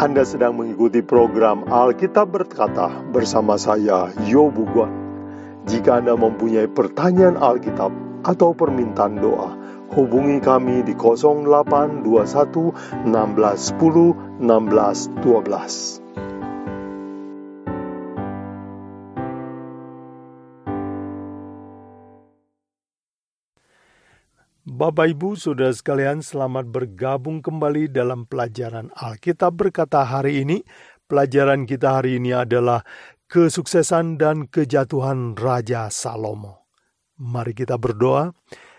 Anda sedang mengikuti program Alkitab Berkata bersama saya, Yobu Guan. Jika Anda mempunyai pertanyaan Alkitab atau permintaan doa, hubungi kami di 0821 1610 1612. Bapak Ibu, Saudara sekalian, selamat bergabung kembali dalam pelajaran Alkitab berkata hari ini. Pelajaran kita hari ini adalah kesuksesan dan kejatuhan Raja Salomo. Mari kita berdoa.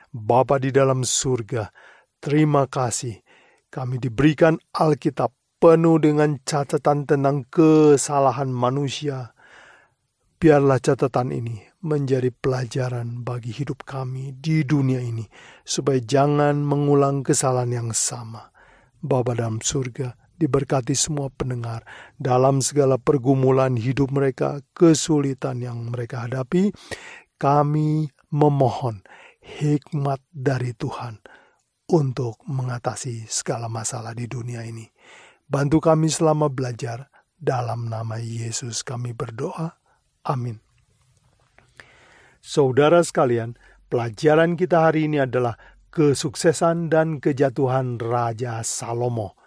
Bapa di dalam surga, terima kasih kami diberikan Alkitab penuh dengan catatan tentang kesalahan manusia. Biarlah catatan ini menjadi pelajaran bagi hidup kami di dunia ini, supaya jangan mengulang kesalahan yang sama. Bapa dalam surga, diberkati semua pendengar dalam segala pergumulan hidup mereka, kesulitan yang mereka hadapi. Kami memohon hikmat dari Tuhan untuk mengatasi segala masalah di dunia ini. Bantu kami selama belajar. Dalam nama Yesus kami berdoa. Amin. Saudara sekalian, pelajaran kita hari ini adalah kesuksesan dan kejatuhan Raja Salomo.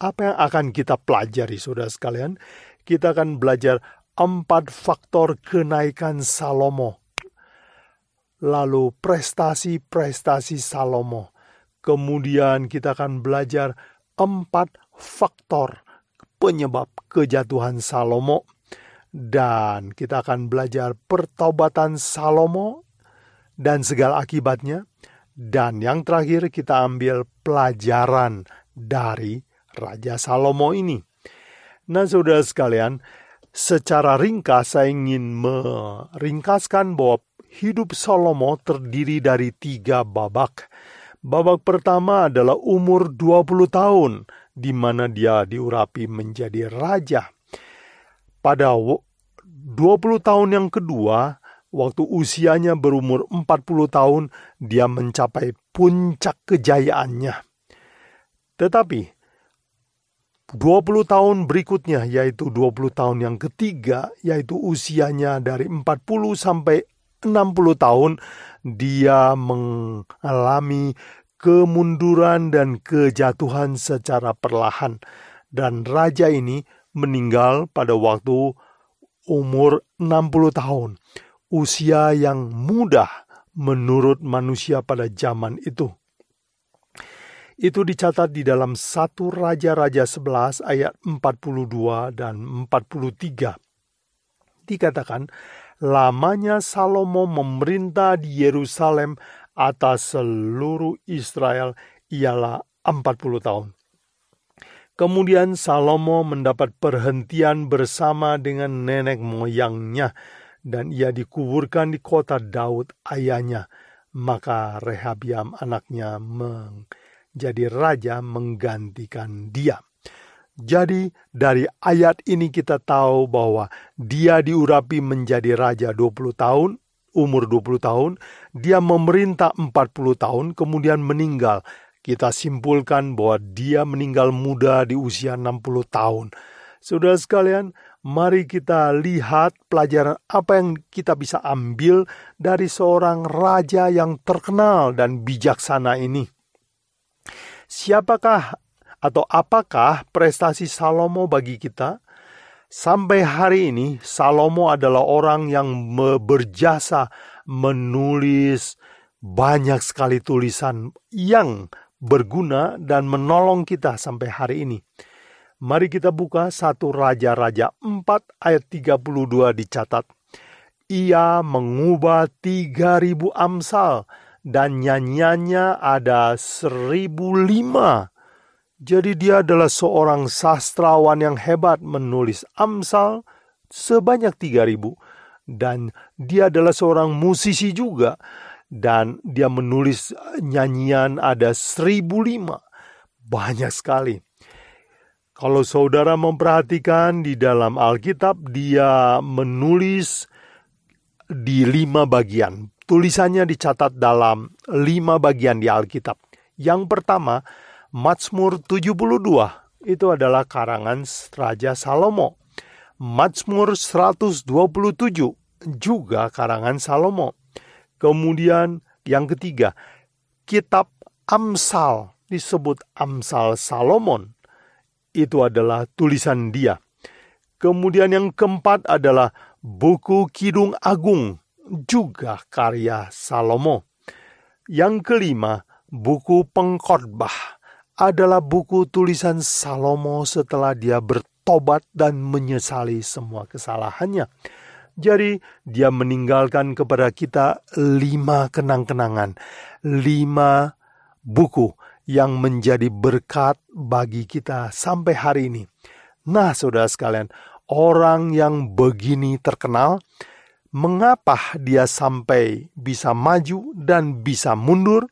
Apa yang akan kita pelajari, saudara sekalian? Kita akan belajar empat faktor kenaikan Salomo. Lalu prestasi-prestasi Salomo. Kemudian kita akan belajar empat faktor penyebab kejatuhan Salomo dan kita akan belajar pertobatan Salomo dan segala akibatnya. Dan yang terakhir kita ambil pelajaran dari Raja Salomo ini. Nah saudara sekalian, secara ringkas saya ingin meringkaskan bahwa hidup Salomo terdiri dari tiga babak. Babak pertama adalah umur 20 tahun, di mana dia diurapi menjadi raja pada 20 tahun yang kedua, waktu usianya berumur 40 tahun, dia mencapai puncak kejayaannya. Tetapi 20 tahun berikutnya, yaitu 20 tahun yang ketiga, yaitu usianya dari 40 sampai 60 tahun, dia mengalami kemunduran dan kejatuhan secara perlahan. Dan raja ini meninggal pada waktu umur 60 tahun. Usia yang mudah menurut manusia pada zaman itu. Itu dicatat di dalam satu Raja-Raja 11 ayat 42 dan 43. Dikatakan, lamanya Salomo memerintah di Yerusalem atas seluruh Israel ialah 40 tahun. Kemudian Salomo mendapat perhentian bersama dengan nenek moyangnya, dan ia dikuburkan di kota Daud ayahnya. Maka Rehabiam anaknya menjadi raja menggantikan dia. Jadi dari ayat ini kita tahu bahwa dia diurapi menjadi raja 20 tahun, umur 20 tahun, dia memerintah 40 tahun, kemudian meninggal kita simpulkan bahwa dia meninggal muda di usia 60 tahun. Saudara sekalian, mari kita lihat pelajaran apa yang kita bisa ambil dari seorang raja yang terkenal dan bijaksana ini. Siapakah atau apakah prestasi Salomo bagi kita? Sampai hari ini, Salomo adalah orang yang berjasa menulis banyak sekali tulisan yang berguna dan menolong kita sampai hari ini. Mari kita buka satu Raja-Raja 4 ayat 32 dicatat. Ia mengubah 3000 amsal dan nyanyiannya ada 1005. Jadi dia adalah seorang sastrawan yang hebat menulis amsal sebanyak 3000 dan dia adalah seorang musisi juga dan dia menulis nyanyian ada seribu lima. Banyak sekali. Kalau saudara memperhatikan di dalam Alkitab, dia menulis di lima bagian. Tulisannya dicatat dalam lima bagian di Alkitab. Yang pertama, Mazmur 72 itu adalah karangan Raja Salomo. Mazmur 127 juga karangan Salomo. Kemudian yang ketiga, kitab Amsal disebut Amsal Salomon. Itu adalah tulisan dia. Kemudian yang keempat adalah buku Kidung Agung, juga karya Salomo. Yang kelima, buku Pengkhotbah adalah buku tulisan Salomo setelah dia bertobat dan menyesali semua kesalahannya. Jadi dia meninggalkan kepada kita lima kenang-kenangan, lima buku yang menjadi berkat bagi kita sampai hari ini. Nah, saudara sekalian, orang yang begini terkenal, mengapa dia sampai bisa maju dan bisa mundur?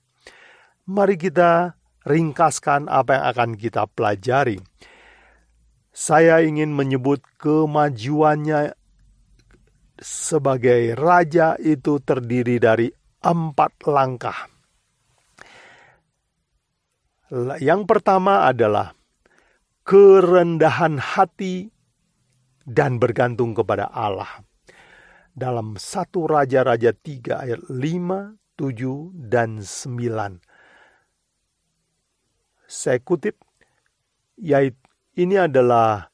Mari kita ringkaskan apa yang akan kita pelajari. Saya ingin menyebut kemajuannya sebagai raja itu terdiri dari empat langkah. Yang pertama adalah kerendahan hati dan bergantung kepada Allah. Dalam satu Raja-Raja 3 ayat 5, 7, dan 9. Saya kutip, yaitu ini adalah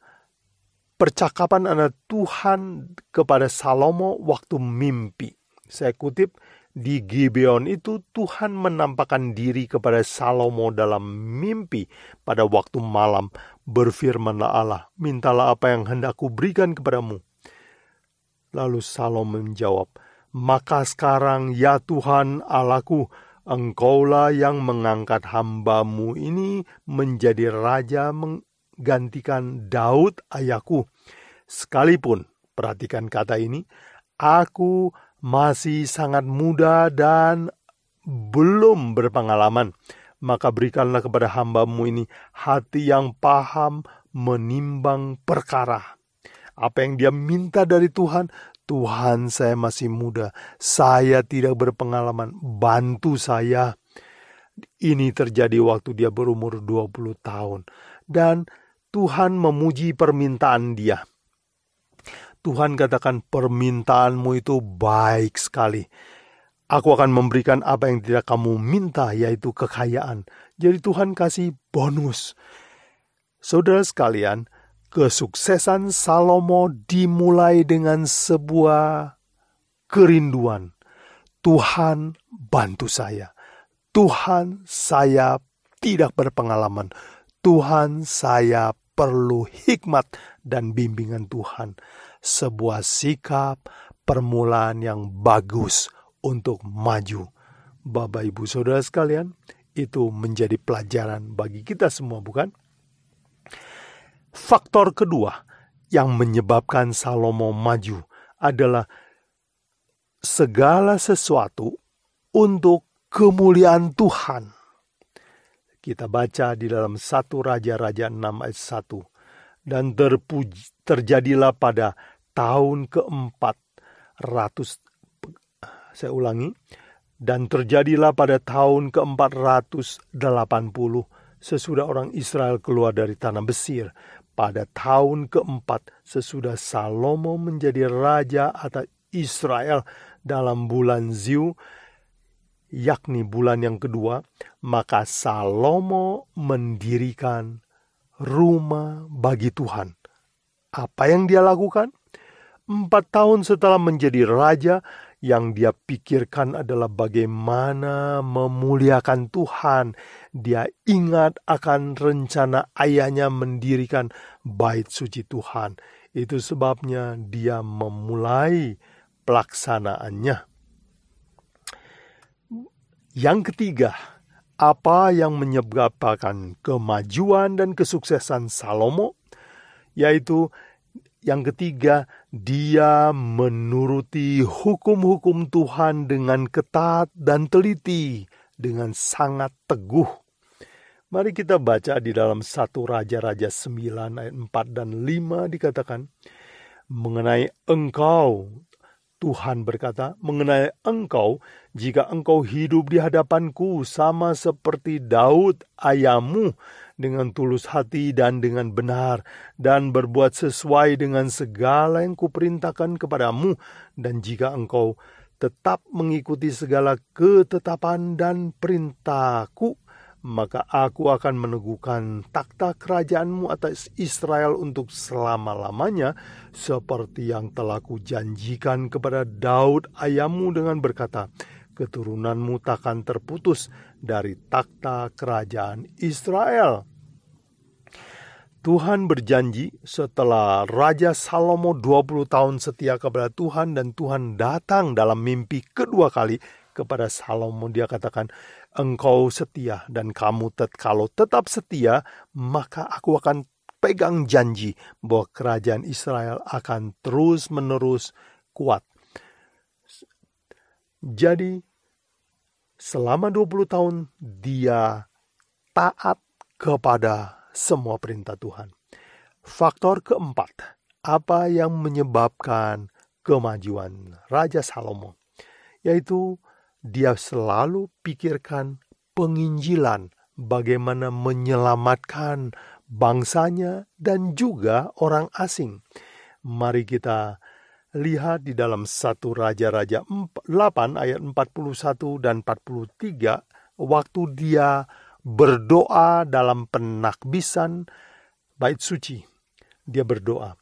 percakapan antara Tuhan kepada Salomo waktu mimpi. Saya kutip, di Gibeon itu Tuhan menampakkan diri kepada Salomo dalam mimpi pada waktu malam. Berfirmanlah Allah, mintalah apa yang hendak berikan kepadamu. Lalu Salomo menjawab, maka sekarang ya Tuhan Allahku, Engkaulah yang mengangkat hambamu ini menjadi raja gantikan Daud ayahku. Sekalipun, perhatikan kata ini, aku masih sangat muda dan belum berpengalaman. Maka berikanlah kepada hambamu ini hati yang paham menimbang perkara. Apa yang dia minta dari Tuhan, Tuhan saya masih muda, saya tidak berpengalaman, bantu saya. Ini terjadi waktu dia berumur 20 tahun. Dan Tuhan memuji permintaan dia. Tuhan katakan permintaanmu itu baik sekali. Aku akan memberikan apa yang tidak kamu minta, yaitu kekayaan. Jadi Tuhan kasih bonus. Saudara sekalian, kesuksesan Salomo dimulai dengan sebuah kerinduan. Tuhan bantu saya. Tuhan saya tidak berpengalaman. Tuhan saya perlu hikmat dan bimbingan Tuhan. Sebuah sikap permulaan yang bagus untuk maju. Bapak, ibu, saudara sekalian, itu menjadi pelajaran bagi kita semua, bukan? Faktor kedua yang menyebabkan Salomo maju adalah segala sesuatu untuk kemuliaan Tuhan kita baca di dalam satu Raja-Raja 6 ayat 1. Dan terpuji, terjadilah pada tahun keempat ratus, saya ulangi, dan terjadilah pada tahun keempat ratus delapan puluh sesudah orang Israel keluar dari tanah Mesir. Pada tahun keempat sesudah Salomo menjadi raja atas Israel dalam bulan Ziu, yakni bulan yang kedua, maka Salomo mendirikan rumah bagi Tuhan. Apa yang dia lakukan? Empat tahun setelah menjadi raja, yang dia pikirkan adalah bagaimana memuliakan Tuhan. Dia ingat akan rencana ayahnya mendirikan bait suci Tuhan. Itu sebabnya dia memulai pelaksanaannya. Yang ketiga, apa yang menyebabkan kemajuan dan kesuksesan Salomo, yaitu yang ketiga, dia menuruti hukum-hukum Tuhan dengan ketat dan teliti, dengan sangat teguh. Mari kita baca di dalam satu Raja-Raja 9 ayat 4 dan 5 dikatakan, mengenai engkau Tuhan berkata, mengenai engkau, jika engkau hidup di hadapanku sama seperti Daud ayahmu, dengan tulus hati dan dengan benar, dan berbuat sesuai dengan segala yang kuperintahkan kepadamu, dan jika engkau tetap mengikuti segala ketetapan dan perintahku, maka aku akan meneguhkan takhta kerajaanmu atas Israel untuk selama-lamanya, seperti yang telah kujanjikan kepada Daud ayahmu dengan berkata, keturunanmu takkan terputus dari takhta kerajaan Israel. Tuhan berjanji setelah Raja Salomo 20 tahun setia kepada Tuhan dan Tuhan datang dalam mimpi kedua kali kepada Salomo dia katakan engkau setia dan kamu tet kalau tetap setia maka aku akan pegang janji bahwa kerajaan Israel akan terus menerus kuat. Jadi selama 20 tahun dia taat kepada semua perintah Tuhan. Faktor keempat, apa yang menyebabkan kemajuan Raja Salomo? Yaitu dia selalu pikirkan penginjilan, bagaimana menyelamatkan bangsanya dan juga orang asing. Mari kita lihat di dalam satu Raja-Raja 8 ayat 41 dan 43 waktu dia berdoa dalam penakbisan bait suci. Dia berdoa.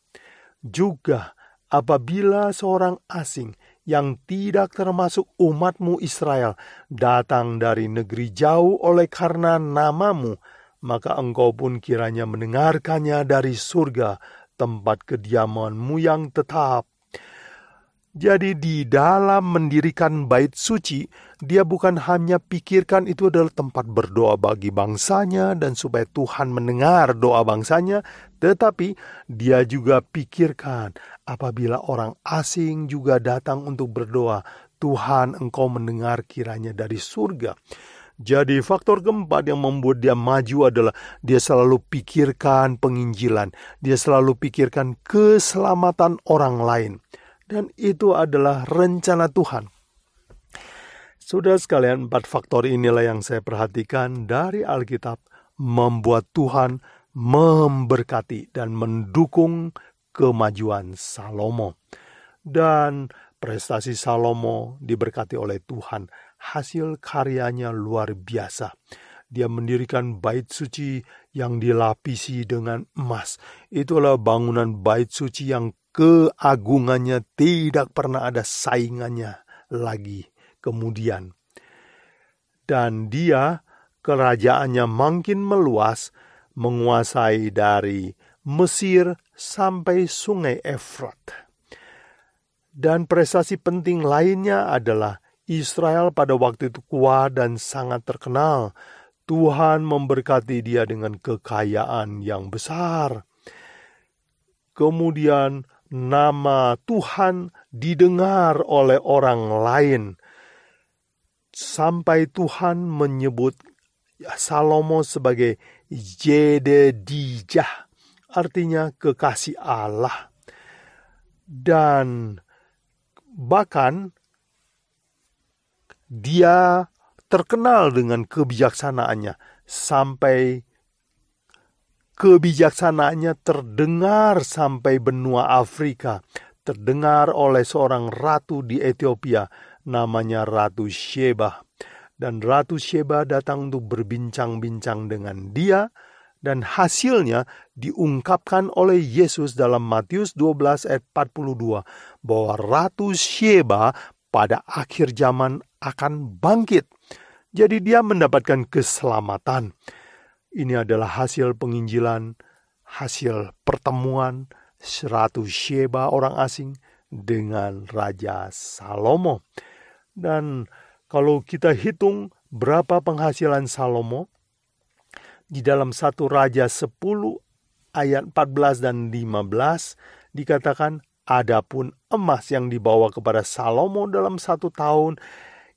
Juga apabila seorang asing yang tidak termasuk umatmu Israel datang dari negeri jauh oleh karena namamu, maka engkau pun kiranya mendengarkannya dari surga, tempat kediamanmu yang tetap jadi di dalam mendirikan bait suci, dia bukan hanya pikirkan itu adalah tempat berdoa bagi bangsanya dan supaya Tuhan mendengar doa bangsanya, tetapi dia juga pikirkan apabila orang asing juga datang untuk berdoa, Tuhan engkau mendengar kiranya dari surga. Jadi faktor keempat yang membuat dia maju adalah dia selalu pikirkan penginjilan, dia selalu pikirkan keselamatan orang lain. Dan itu adalah rencana Tuhan. Sudah sekalian, empat faktor inilah yang saya perhatikan dari Alkitab membuat Tuhan memberkati dan mendukung kemajuan Salomo. Dan prestasi Salomo diberkati oleh Tuhan. Hasil karyanya luar biasa. Dia mendirikan bait suci yang dilapisi dengan emas. Itulah bangunan bait suci yang keagungannya tidak pernah ada saingannya lagi kemudian. Dan dia kerajaannya makin meluas menguasai dari Mesir sampai sungai Efrat. Dan prestasi penting lainnya adalah Israel pada waktu itu kuat dan sangat terkenal. Tuhan memberkati dia dengan kekayaan yang besar. Kemudian nama Tuhan didengar oleh orang lain. Sampai Tuhan menyebut Salomo sebagai Jededijah, artinya kekasih Allah. Dan bahkan dia terkenal dengan kebijaksanaannya sampai kebijaksanaannya terdengar sampai benua Afrika, terdengar oleh seorang ratu di Ethiopia namanya Ratu Sheba. Dan Ratu Sheba datang untuk berbincang-bincang dengan dia dan hasilnya diungkapkan oleh Yesus dalam Matius 12 ayat 42 bahwa Ratu Sheba pada akhir zaman akan bangkit. Jadi dia mendapatkan keselamatan. Ini adalah hasil penginjilan, hasil pertemuan seratus Sheba orang asing dengan Raja Salomo. Dan kalau kita hitung berapa penghasilan Salomo, di dalam satu Raja 10 ayat 14 dan 15 dikatakan adapun emas yang dibawa kepada Salomo dalam satu tahun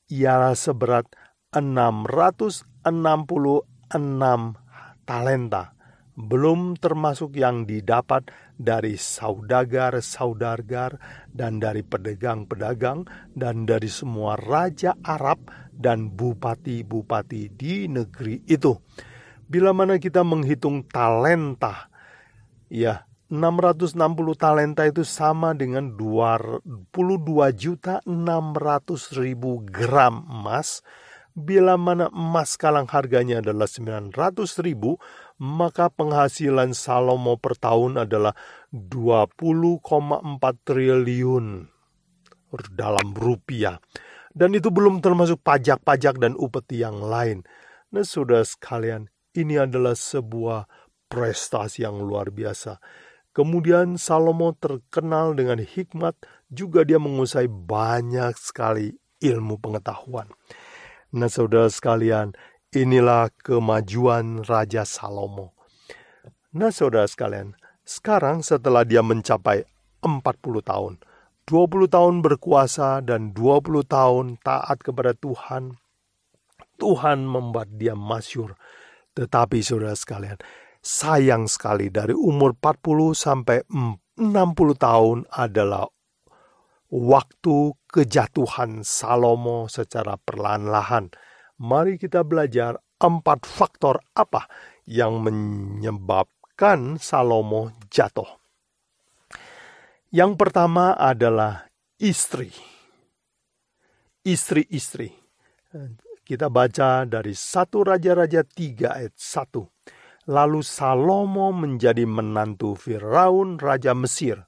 ialah seberat 666 talenta, belum termasuk yang didapat dari saudagar-saudagar dan dari pedagang-pedagang dan dari semua raja Arab dan bupati-bupati di negeri itu. Bila mana kita menghitung talenta, ya 660 talenta itu sama dengan 22 juta 600 ribu gram emas. Bila mana emas kalang harganya adalah 900 ribu, maka penghasilan Salomo per tahun adalah 20,4 triliun dalam rupiah. Dan itu belum termasuk pajak-pajak dan upeti yang lain. Nah, sudah sekalian, ini adalah sebuah prestasi yang luar biasa. Kemudian Salomo terkenal dengan hikmat, juga dia menguasai banyak sekali ilmu pengetahuan. Nah saudara sekalian, inilah kemajuan Raja Salomo. Nah saudara sekalian, sekarang setelah dia mencapai 40 tahun, 20 tahun berkuasa dan 20 tahun taat kepada Tuhan, Tuhan membuat dia masyur tetapi saudara sekalian, sayang sekali dari umur 40 sampai 60 tahun adalah waktu kejatuhan Salomo secara perlahan-lahan. Mari kita belajar empat faktor apa yang menyebabkan Salomo jatuh. Yang pertama adalah istri. Istri-istri. Kita baca dari satu Raja-Raja 3 ayat 1. Lalu Salomo menjadi menantu Firaun Raja Mesir.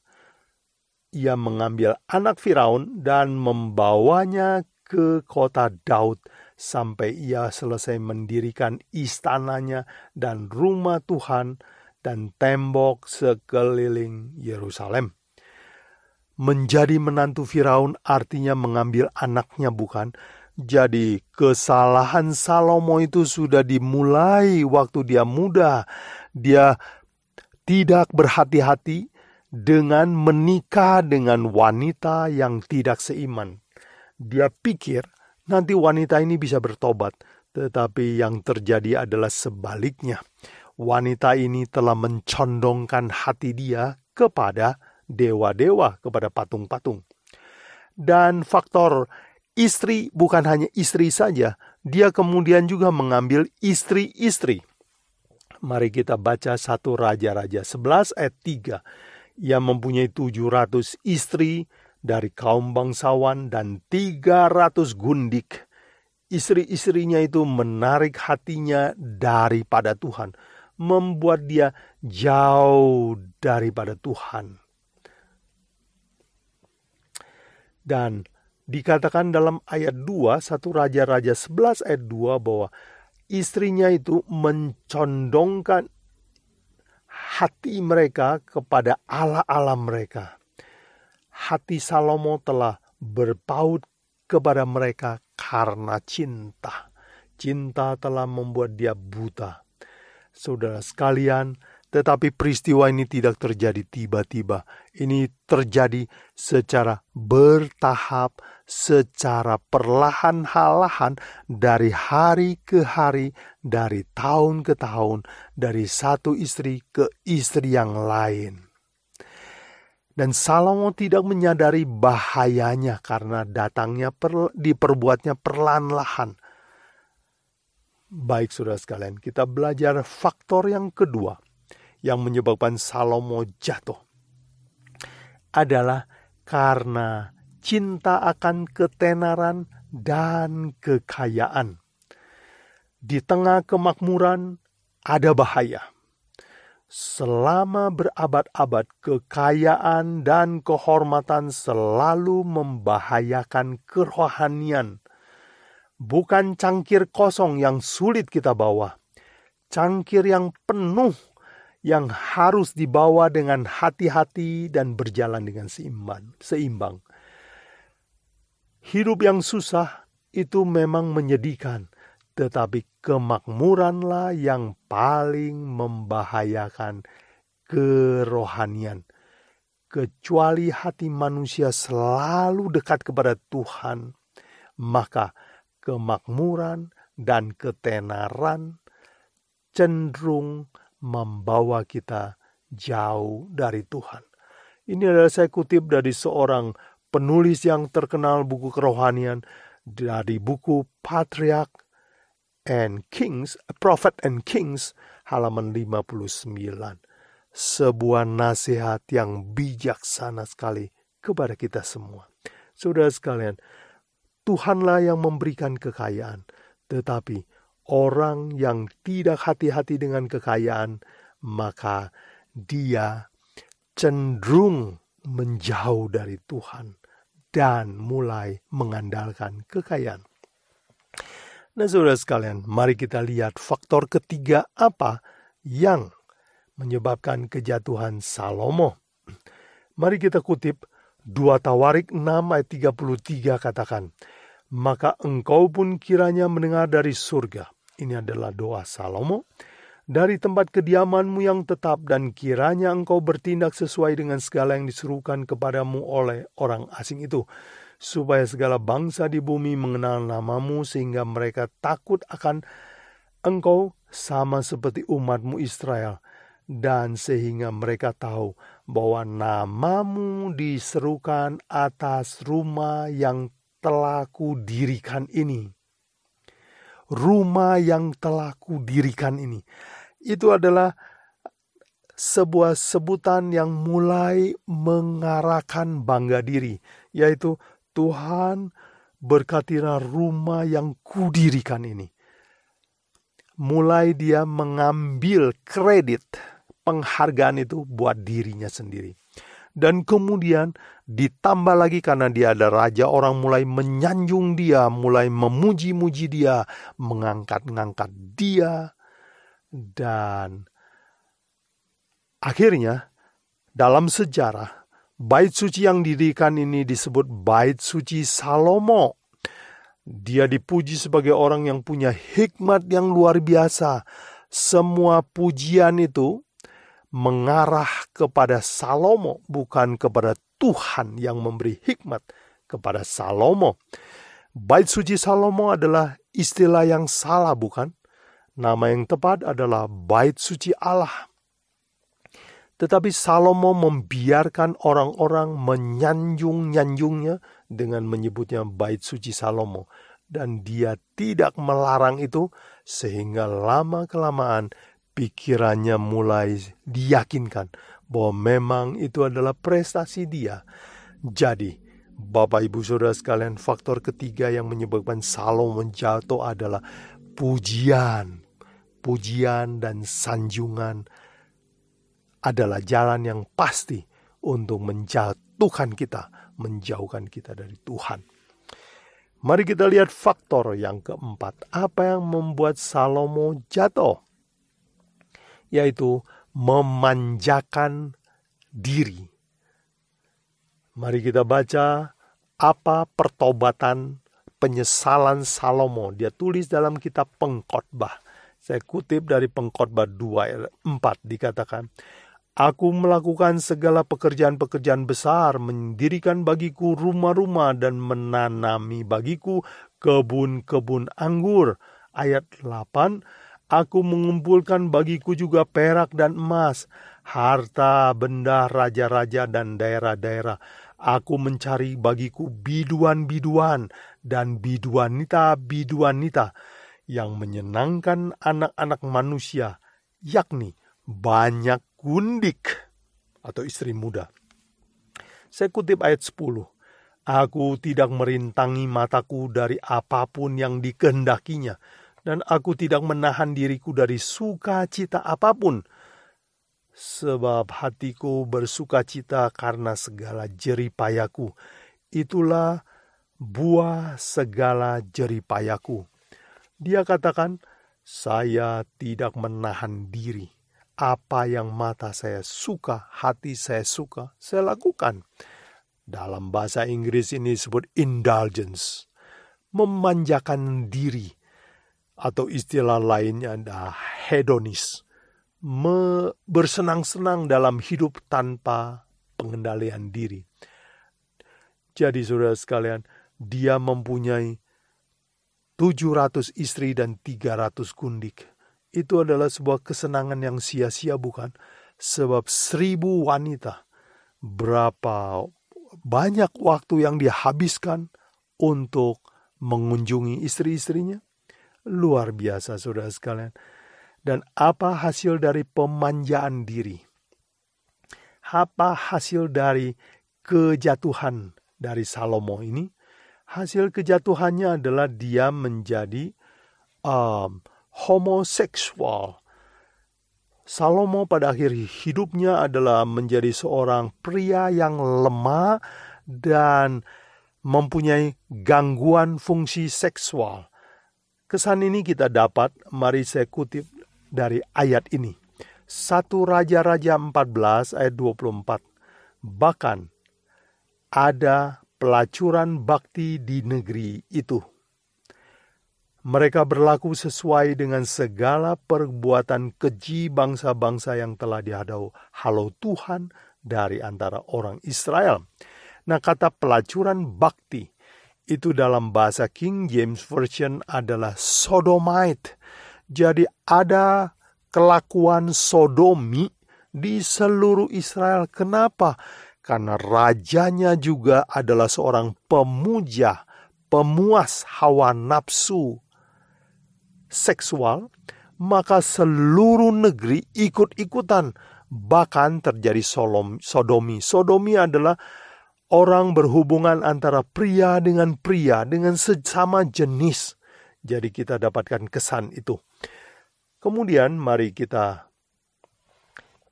Ia mengambil anak Firaun dan membawanya ke kota Daud sampai ia selesai mendirikan istananya dan rumah Tuhan dan tembok sekeliling Yerusalem. Menjadi menantu Firaun artinya mengambil anaknya bukan, jadi kesalahan Salomo itu sudah dimulai waktu dia muda. Dia tidak berhati-hati dengan menikah dengan wanita yang tidak seiman. Dia pikir nanti wanita ini bisa bertobat, tetapi yang terjadi adalah sebaliknya. Wanita ini telah mencondongkan hati dia kepada dewa-dewa, kepada patung-patung. Dan faktor Istri bukan hanya istri saja, dia kemudian juga mengambil istri-istri. Mari kita baca satu Raja-Raja 11 ayat 3. Ia mempunyai 700 istri dari kaum bangsawan dan 300 gundik. Istri-istrinya itu menarik hatinya daripada Tuhan, membuat dia jauh daripada Tuhan. Dan dikatakan dalam ayat 2, satu Raja-Raja 11 ayat 2 bahwa istrinya itu mencondongkan hati mereka kepada Allah-Allah mereka. Hati Salomo telah berpaut kepada mereka karena cinta. Cinta telah membuat dia buta. Saudara sekalian, tetapi peristiwa ini tidak terjadi tiba-tiba. Ini terjadi secara bertahap, secara perlahan-lahan dari hari ke hari, dari tahun ke tahun, dari satu istri ke istri yang lain. Dan Salomo tidak menyadari bahayanya karena datangnya per, diperbuatnya perlahan-lahan. Baik saudara sekalian, kita belajar faktor yang kedua yang menyebabkan Salomo jatuh adalah karena cinta akan ketenaran dan kekayaan. Di tengah kemakmuran ada bahaya. Selama berabad-abad, kekayaan dan kehormatan selalu membahayakan kerohanian. Bukan cangkir kosong yang sulit kita bawa, cangkir yang penuh yang harus dibawa dengan hati-hati dan berjalan dengan seimbang. seimbang. Hidup yang susah itu memang menyedihkan, tetapi kemakmuranlah yang paling membahayakan kerohanian. Kecuali hati manusia selalu dekat kepada Tuhan, maka kemakmuran dan ketenaran cenderung membawa kita jauh dari Tuhan. Ini adalah saya kutip dari seorang penulis yang terkenal buku kerohanian dari buku Patriark and Kings, Prophet and Kings halaman 59. Sebuah nasihat yang bijaksana sekali kepada kita semua. Saudara sekalian, Tuhanlah yang memberikan kekayaan, tetapi orang yang tidak hati-hati dengan kekayaan, maka dia cenderung menjauh dari Tuhan dan mulai mengandalkan kekayaan. Nah, saudara sekalian, mari kita lihat faktor ketiga apa yang menyebabkan kejatuhan Salomo. Mari kita kutip 2 Tawarik 6 ayat 33 katakan, Maka engkau pun kiranya mendengar dari surga. Ini adalah doa Salomo. Dari tempat kediamanmu yang tetap dan kiranya engkau bertindak sesuai dengan segala yang diserukan kepadamu oleh orang asing itu supaya segala bangsa di bumi mengenal namamu sehingga mereka takut akan engkau sama seperti umatmu Israel dan sehingga mereka tahu bahwa namamu diserukan atas rumah yang telah kudirikan ini. Rumah yang telah kudirikan ini. Itu adalah sebuah sebutan yang mulai mengarahkan bangga diri, yaitu Tuhan berkatilah rumah yang kudirikan ini. Mulai dia mengambil kredit penghargaan itu buat dirinya sendiri. Dan kemudian ditambah lagi karena dia ada raja, orang mulai menyanjung dia, mulai memuji-muji dia, mengangkat-ngangkat dia. Dan akhirnya dalam sejarah Bait suci yang didirikan ini disebut bait suci Salomo. Dia dipuji sebagai orang yang punya hikmat yang luar biasa. Semua pujian itu mengarah kepada Salomo, bukan kepada Tuhan yang memberi hikmat kepada Salomo. Bait suci Salomo adalah istilah yang salah, bukan? Nama yang tepat adalah bait suci Allah. Tetapi Salomo membiarkan orang-orang menyanjung-nyanjungnya dengan menyebutnya bait suci Salomo. Dan dia tidak melarang itu sehingga lama-kelamaan pikirannya mulai diyakinkan bahwa memang itu adalah prestasi dia. Jadi, Bapak Ibu Saudara sekalian, faktor ketiga yang menyebabkan Salomo jatuh adalah pujian. Pujian dan sanjungan adalah jalan yang pasti untuk menjatuhkan kita, menjauhkan kita dari Tuhan. Mari kita lihat faktor yang keempat. Apa yang membuat Salomo jatuh? Yaitu memanjakan diri. Mari kita baca apa pertobatan penyesalan Salomo. Dia tulis dalam kitab pengkhotbah. Saya kutip dari pengkhotbah 2 4 dikatakan, Aku melakukan segala pekerjaan-pekerjaan besar, mendirikan bagiku rumah-rumah dan menanami bagiku kebun-kebun anggur. Ayat 8, Aku mengumpulkan bagiku juga perak dan emas, harta benda raja-raja dan daerah-daerah. Aku mencari bagiku biduan-biduan dan biduanita-biduanita yang menyenangkan anak-anak manusia, yakni banyak gundik atau istri muda. Saya kutip ayat 10. Aku tidak merintangi mataku dari apa pun yang dikehendakinya, dan aku tidak menahan diriku dari sukacita apa pun, sebab hatiku bersukacita karena segala jeripayaku. Itulah buah segala jeripayaku. Dia katakan, saya tidak menahan diri apa yang mata saya suka, hati saya suka, saya lakukan. Dalam bahasa Inggris ini disebut indulgence, memanjakan diri, atau istilah lainnya adalah hedonis, Me bersenang-senang dalam hidup tanpa pengendalian diri. Jadi saudara sekalian, dia mempunyai 700 istri dan 300 gundik itu adalah sebuah kesenangan yang sia-sia bukan? Sebab seribu wanita berapa banyak waktu yang dihabiskan untuk mengunjungi istri-istrinya. Luar biasa saudara sekalian. Dan apa hasil dari pemanjaan diri? Apa hasil dari kejatuhan dari Salomo ini? Hasil kejatuhannya adalah dia menjadi um, homoseksual. Salomo pada akhir hidupnya adalah menjadi seorang pria yang lemah dan mempunyai gangguan fungsi seksual. Kesan ini kita dapat, mari saya kutip dari ayat ini. 1 Raja-Raja 14 ayat 24. Bahkan ada pelacuran bakti di negeri itu. Mereka berlaku sesuai dengan segala perbuatan keji bangsa-bangsa yang telah dihadau halau Tuhan dari antara orang Israel. Nah kata pelacuran bakti itu dalam bahasa King James Version adalah sodomite. Jadi ada kelakuan sodomi di seluruh Israel. Kenapa? Karena rajanya juga adalah seorang pemuja, pemuas hawa nafsu seksual, maka seluruh negeri ikut-ikutan. Bahkan terjadi sodomi. Sodomi adalah orang berhubungan antara pria dengan pria dengan sesama jenis. Jadi kita dapatkan kesan itu. Kemudian mari kita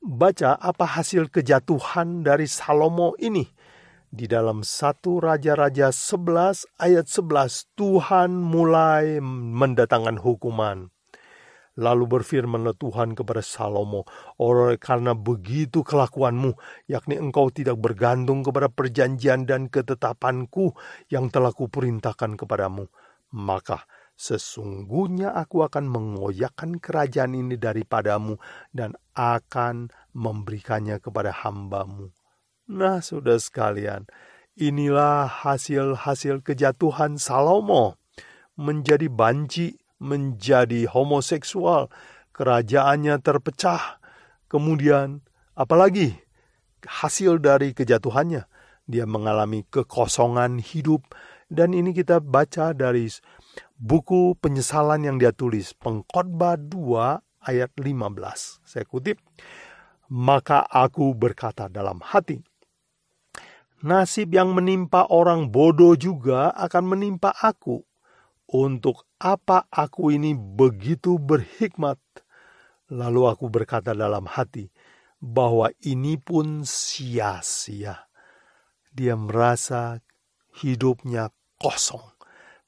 baca apa hasil kejatuhan dari Salomo ini. Di dalam satu Raja-Raja 11 ayat 11 Tuhan mulai mendatangkan hukuman. Lalu berfirmanlah Tuhan kepada Salomo, oleh karena begitu kelakuanmu, yakni engkau tidak bergantung kepada perjanjian dan ketetapanku yang telah kuperintahkan kepadamu, maka sesungguhnya aku akan mengoyakkan kerajaan ini daripadamu dan akan memberikannya kepada hambamu. Nah, sudah sekalian, inilah hasil-hasil kejatuhan Salomo. Menjadi banci, menjadi homoseksual, kerajaannya terpecah. Kemudian, apalagi hasil dari kejatuhannya, dia mengalami kekosongan hidup dan ini kita baca dari buku penyesalan yang dia tulis, Pengkhotbah 2 ayat 15. Saya kutip, maka aku berkata dalam hati, Nasib yang menimpa orang bodoh juga akan menimpa aku. Untuk apa aku ini begitu berhikmat? Lalu aku berkata dalam hati bahwa ini pun sia-sia. Dia merasa hidupnya kosong.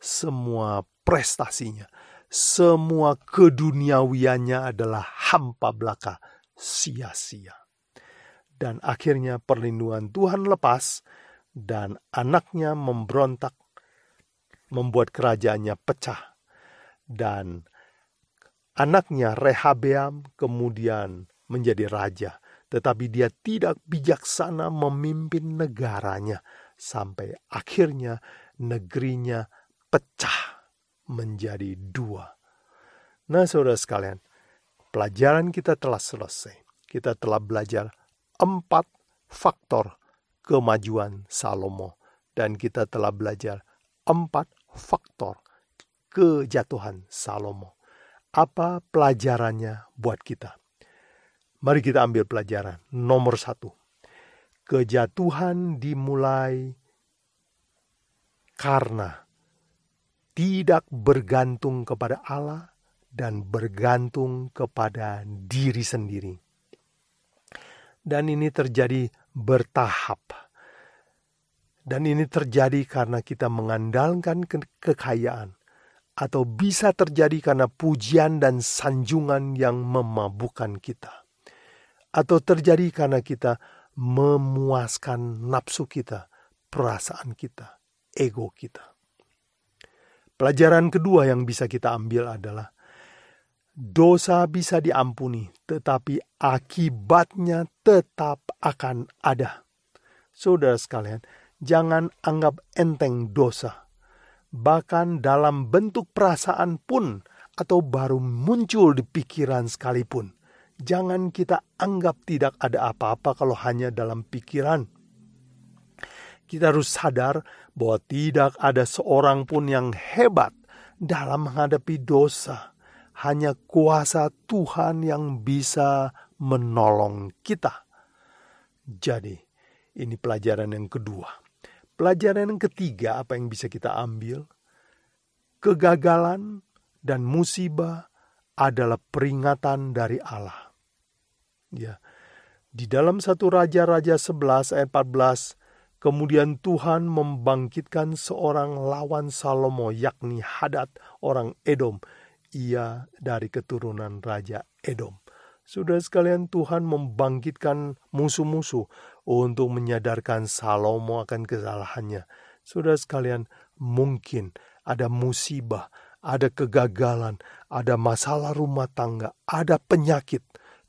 Semua prestasinya, semua keduniawiannya adalah hampa belaka, sia-sia dan akhirnya perlindungan Tuhan lepas dan anaknya memberontak membuat kerajaannya pecah dan anaknya Rehabeam kemudian menjadi raja tetapi dia tidak bijaksana memimpin negaranya sampai akhirnya negerinya pecah menjadi dua. Nah, saudara sekalian, pelajaran kita telah selesai. Kita telah belajar empat faktor kemajuan Salomo dan kita telah belajar empat faktor kejatuhan Salomo. Apa pelajarannya buat kita? Mari kita ambil pelajaran. Nomor satu, kejatuhan dimulai karena tidak bergantung kepada Allah dan bergantung kepada diri sendiri dan ini terjadi bertahap. Dan ini terjadi karena kita mengandalkan ke kekayaan, atau bisa terjadi karena pujian dan sanjungan yang memabukkan kita, atau terjadi karena kita memuaskan nafsu kita, perasaan kita, ego kita. Pelajaran kedua yang bisa kita ambil adalah dosa bisa diampuni, tetapi akibatnya tetap akan ada. Saudara sekalian, jangan anggap enteng dosa. Bahkan dalam bentuk perasaan pun atau baru muncul di pikiran sekalipun. Jangan kita anggap tidak ada apa-apa kalau hanya dalam pikiran. Kita harus sadar bahwa tidak ada seorang pun yang hebat dalam menghadapi dosa. Hanya kuasa Tuhan yang bisa menolong kita. Jadi, ini pelajaran yang kedua. Pelajaran yang ketiga, apa yang bisa kita ambil? Kegagalan dan musibah adalah peringatan dari Allah. Ya. Di dalam satu Raja-Raja 11 ayat 14, Kemudian Tuhan membangkitkan seorang lawan Salomo yakni Hadad orang Edom. Ia dari keturunan Raja Edom. Sudah sekalian Tuhan membangkitkan musuh-musuh untuk menyadarkan Salomo akan kesalahannya. Sudah sekalian mungkin ada musibah, ada kegagalan, ada masalah rumah tangga, ada penyakit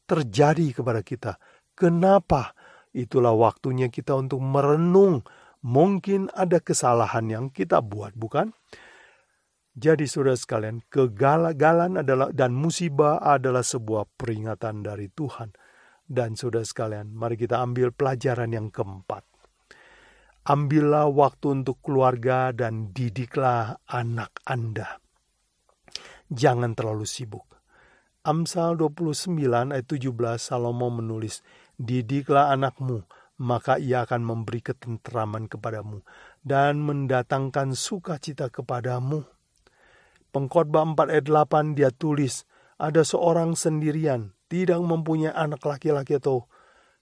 terjadi kepada kita. Kenapa? Itulah waktunya kita untuk merenung. Mungkin ada kesalahan yang kita buat, bukan? Jadi saudara sekalian, kegagalan adalah dan musibah adalah sebuah peringatan dari Tuhan. Dan saudara sekalian, mari kita ambil pelajaran yang keempat. Ambillah waktu untuk keluarga dan didiklah anak Anda. Jangan terlalu sibuk. Amsal 29 ayat 17 Salomo menulis, Didiklah anakmu, maka ia akan memberi ketenteraman kepadamu dan mendatangkan sukacita kepadamu. Pengkhotbah 4 ayat 8 dia tulis, ada seorang sendirian, tidak mempunyai anak laki-laki atau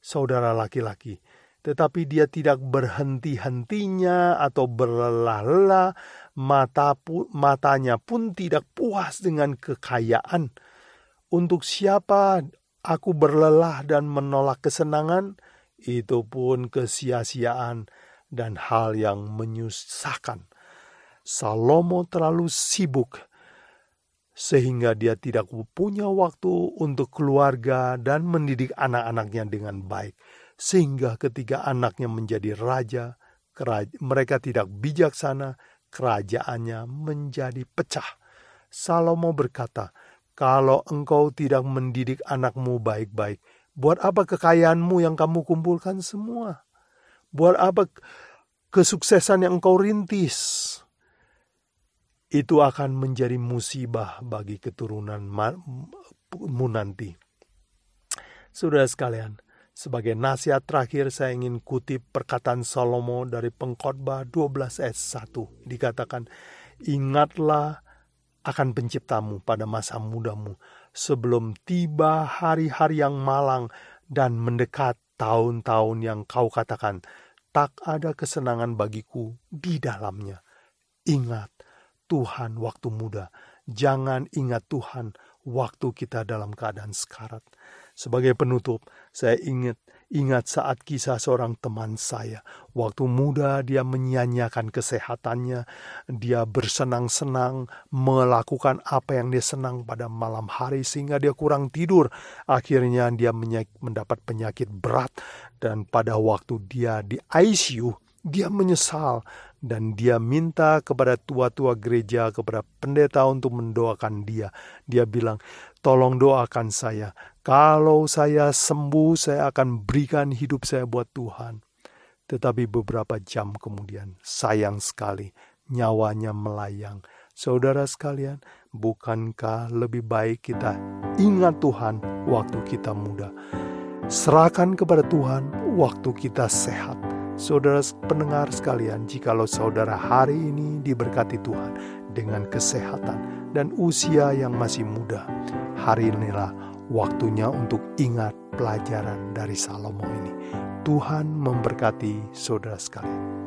saudara laki-laki. Tetapi dia tidak berhenti-hentinya atau berlelah-lelah, mata pu, matanya pun tidak puas dengan kekayaan. Untuk siapa aku berlelah dan menolak kesenangan, itu pun kesia-siaan dan hal yang menyusahkan. Salomo terlalu sibuk sehingga dia tidak punya waktu untuk keluarga dan mendidik anak-anaknya dengan baik. Sehingga ketika anaknya menjadi raja, mereka tidak bijaksana, kerajaannya menjadi pecah. Salomo berkata, kalau engkau tidak mendidik anakmu baik-baik, buat apa kekayaanmu yang kamu kumpulkan semua? Buat apa kesuksesan yang engkau rintis? Itu akan menjadi musibah bagi keturunanmu nanti. Sudah sekalian, sebagai nasihat terakhir saya ingin kutip perkataan Salomo dari pengkhotbah 12 ayat 1. Dikatakan, ingatlah akan penciptamu pada masa mudamu sebelum tiba hari-hari yang malang dan mendekat tahun-tahun yang kau katakan tak ada kesenangan bagiku di dalamnya. Ingat Tuhan waktu muda, jangan ingat Tuhan waktu kita dalam keadaan sekarat. Sebagai penutup, saya ingat Ingat saat kisah seorang teman saya. Waktu muda dia menyanyiakan kesehatannya. Dia bersenang-senang melakukan apa yang dia senang pada malam hari sehingga dia kurang tidur. Akhirnya dia mendapat penyakit berat dan pada waktu dia di ICU dia menyesal dan dia minta kepada tua-tua gereja, kepada pendeta untuk mendoakan dia. Dia bilang, tolong doakan saya kalau saya sembuh, saya akan berikan hidup saya buat Tuhan. Tetapi beberapa jam kemudian, sayang sekali, nyawanya melayang. Saudara sekalian, bukankah lebih baik kita ingat Tuhan waktu kita muda? Serahkan kepada Tuhan waktu kita sehat. Saudara pendengar sekalian, jikalau saudara hari ini diberkati Tuhan dengan kesehatan dan usia yang masih muda, hari inilah waktunya untuk ingat pelajaran dari Salomo ini. Tuhan memberkati saudara sekalian.